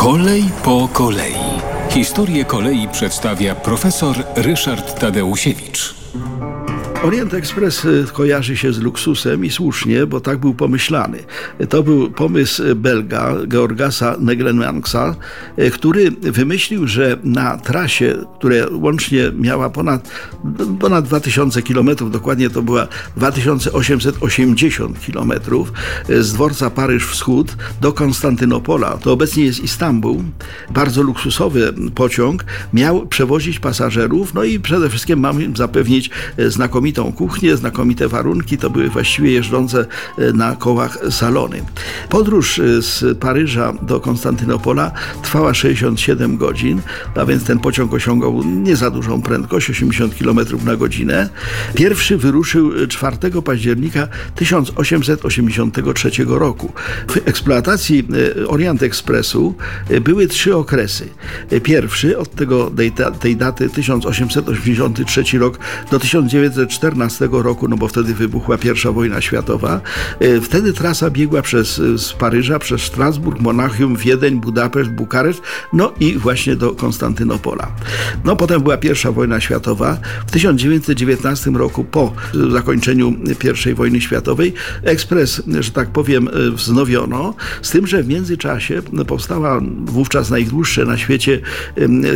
Kolej po kolei. Historię kolei przedstawia profesor Ryszard Tadeusiewicz. Orient Express y, kojarzy się z luksusem i słusznie, bo tak był pomyślany. To był pomysł Belga, Georgasa Neglenmanksa, y, który wymyślił, że na trasie, która łącznie miała ponad, ponad 2000 km, dokładnie to była 2880 km, z dworca Paryż Wschód do Konstantynopola, to obecnie jest Istanbul, bardzo luksusowy pociąg, miał przewozić pasażerów, no i przede wszystkim mamy im zapewnić znakomite znakomitą kuchnię, znakomite warunki, to były właściwie jeżdżące e, na kołach salony. Podróż e, z Paryża do Konstantynopola trwała 67 godzin, a więc ten pociąg osiągał nie za dużą prędkość, 80 km na godzinę. Pierwszy wyruszył 4 października 1883 roku. W eksploatacji e, Orient Expressu były trzy okresy. Pierwszy od tego, tej daty 1883 rok do 1940 14 roku, no bo wtedy wybuchła pierwsza wojna światowa. E, wtedy trasa biegła przez, e, z Paryża przez Strasburg, Monachium, Wiedeń, Budapeszt, Bukareszt, no i właśnie do Konstantynopola. No potem była pierwsza wojna światowa. W 1919 roku, po zakończeniu I wojny światowej, ekspres, że tak powiem, e, wznowiono, z tym, że w międzyczasie powstała wówczas najdłuższy na świecie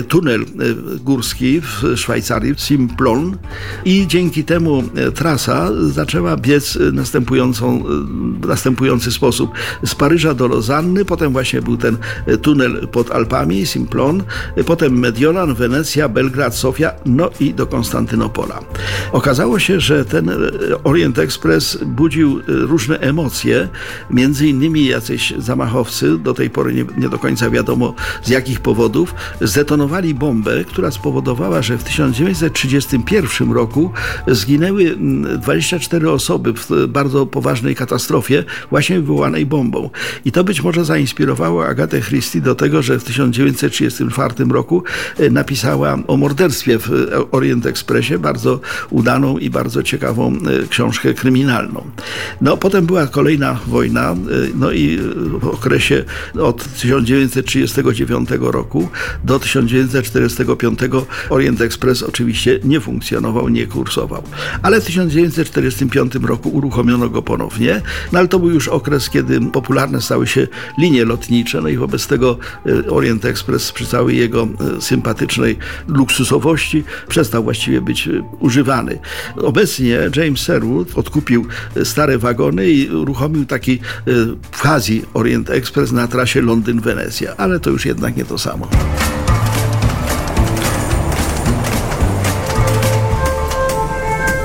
tunel górski w Szwajcarii, Simplon i dzięki temu temu e, trasa zaczęła biec e, następującą, e, następujący sposób. Z Paryża do Lozanny, potem właśnie był ten tunel pod Alpami, Simplon, potem Mediolan, Wenecja, Belgrad, Sofia, no i do Konstantynopola. Okazało się, że ten Orient Express budził różne emocje, między innymi jacyś zamachowcy, do tej pory nie, nie do końca wiadomo z jakich powodów, zdetonowali bombę, która spowodowała, że w 1931 roku z zginęły 24 mm, osoby w bardzo poważnej katastrofie, właśnie wywołanej bombą. I to być może zainspirowało Agatę Christie do tego, że w 1934 roku e, napisała o morderstwie w Orient Expressie, bardzo udaną i bardzo ciekawą e, książkę kryminalną. No, potem była kolejna wojna, e, no i w okresie od 1939 roku do 1945 Orient Express oczywiście nie funkcjonował, nie kursował ale w 1945 roku uruchomiono go ponownie, no ale to był już okres, kiedy popularne stały się linie lotnicze, no i wobec tego e, Orient Express przy całej jego e, sympatycznej luksusowości przestał właściwie być e, używany. Obecnie James Sherwood odkupił stare wagony i uruchomił taki Azji Orient Express na trasie Londyn-Wenecja, ale to już jednak nie to samo.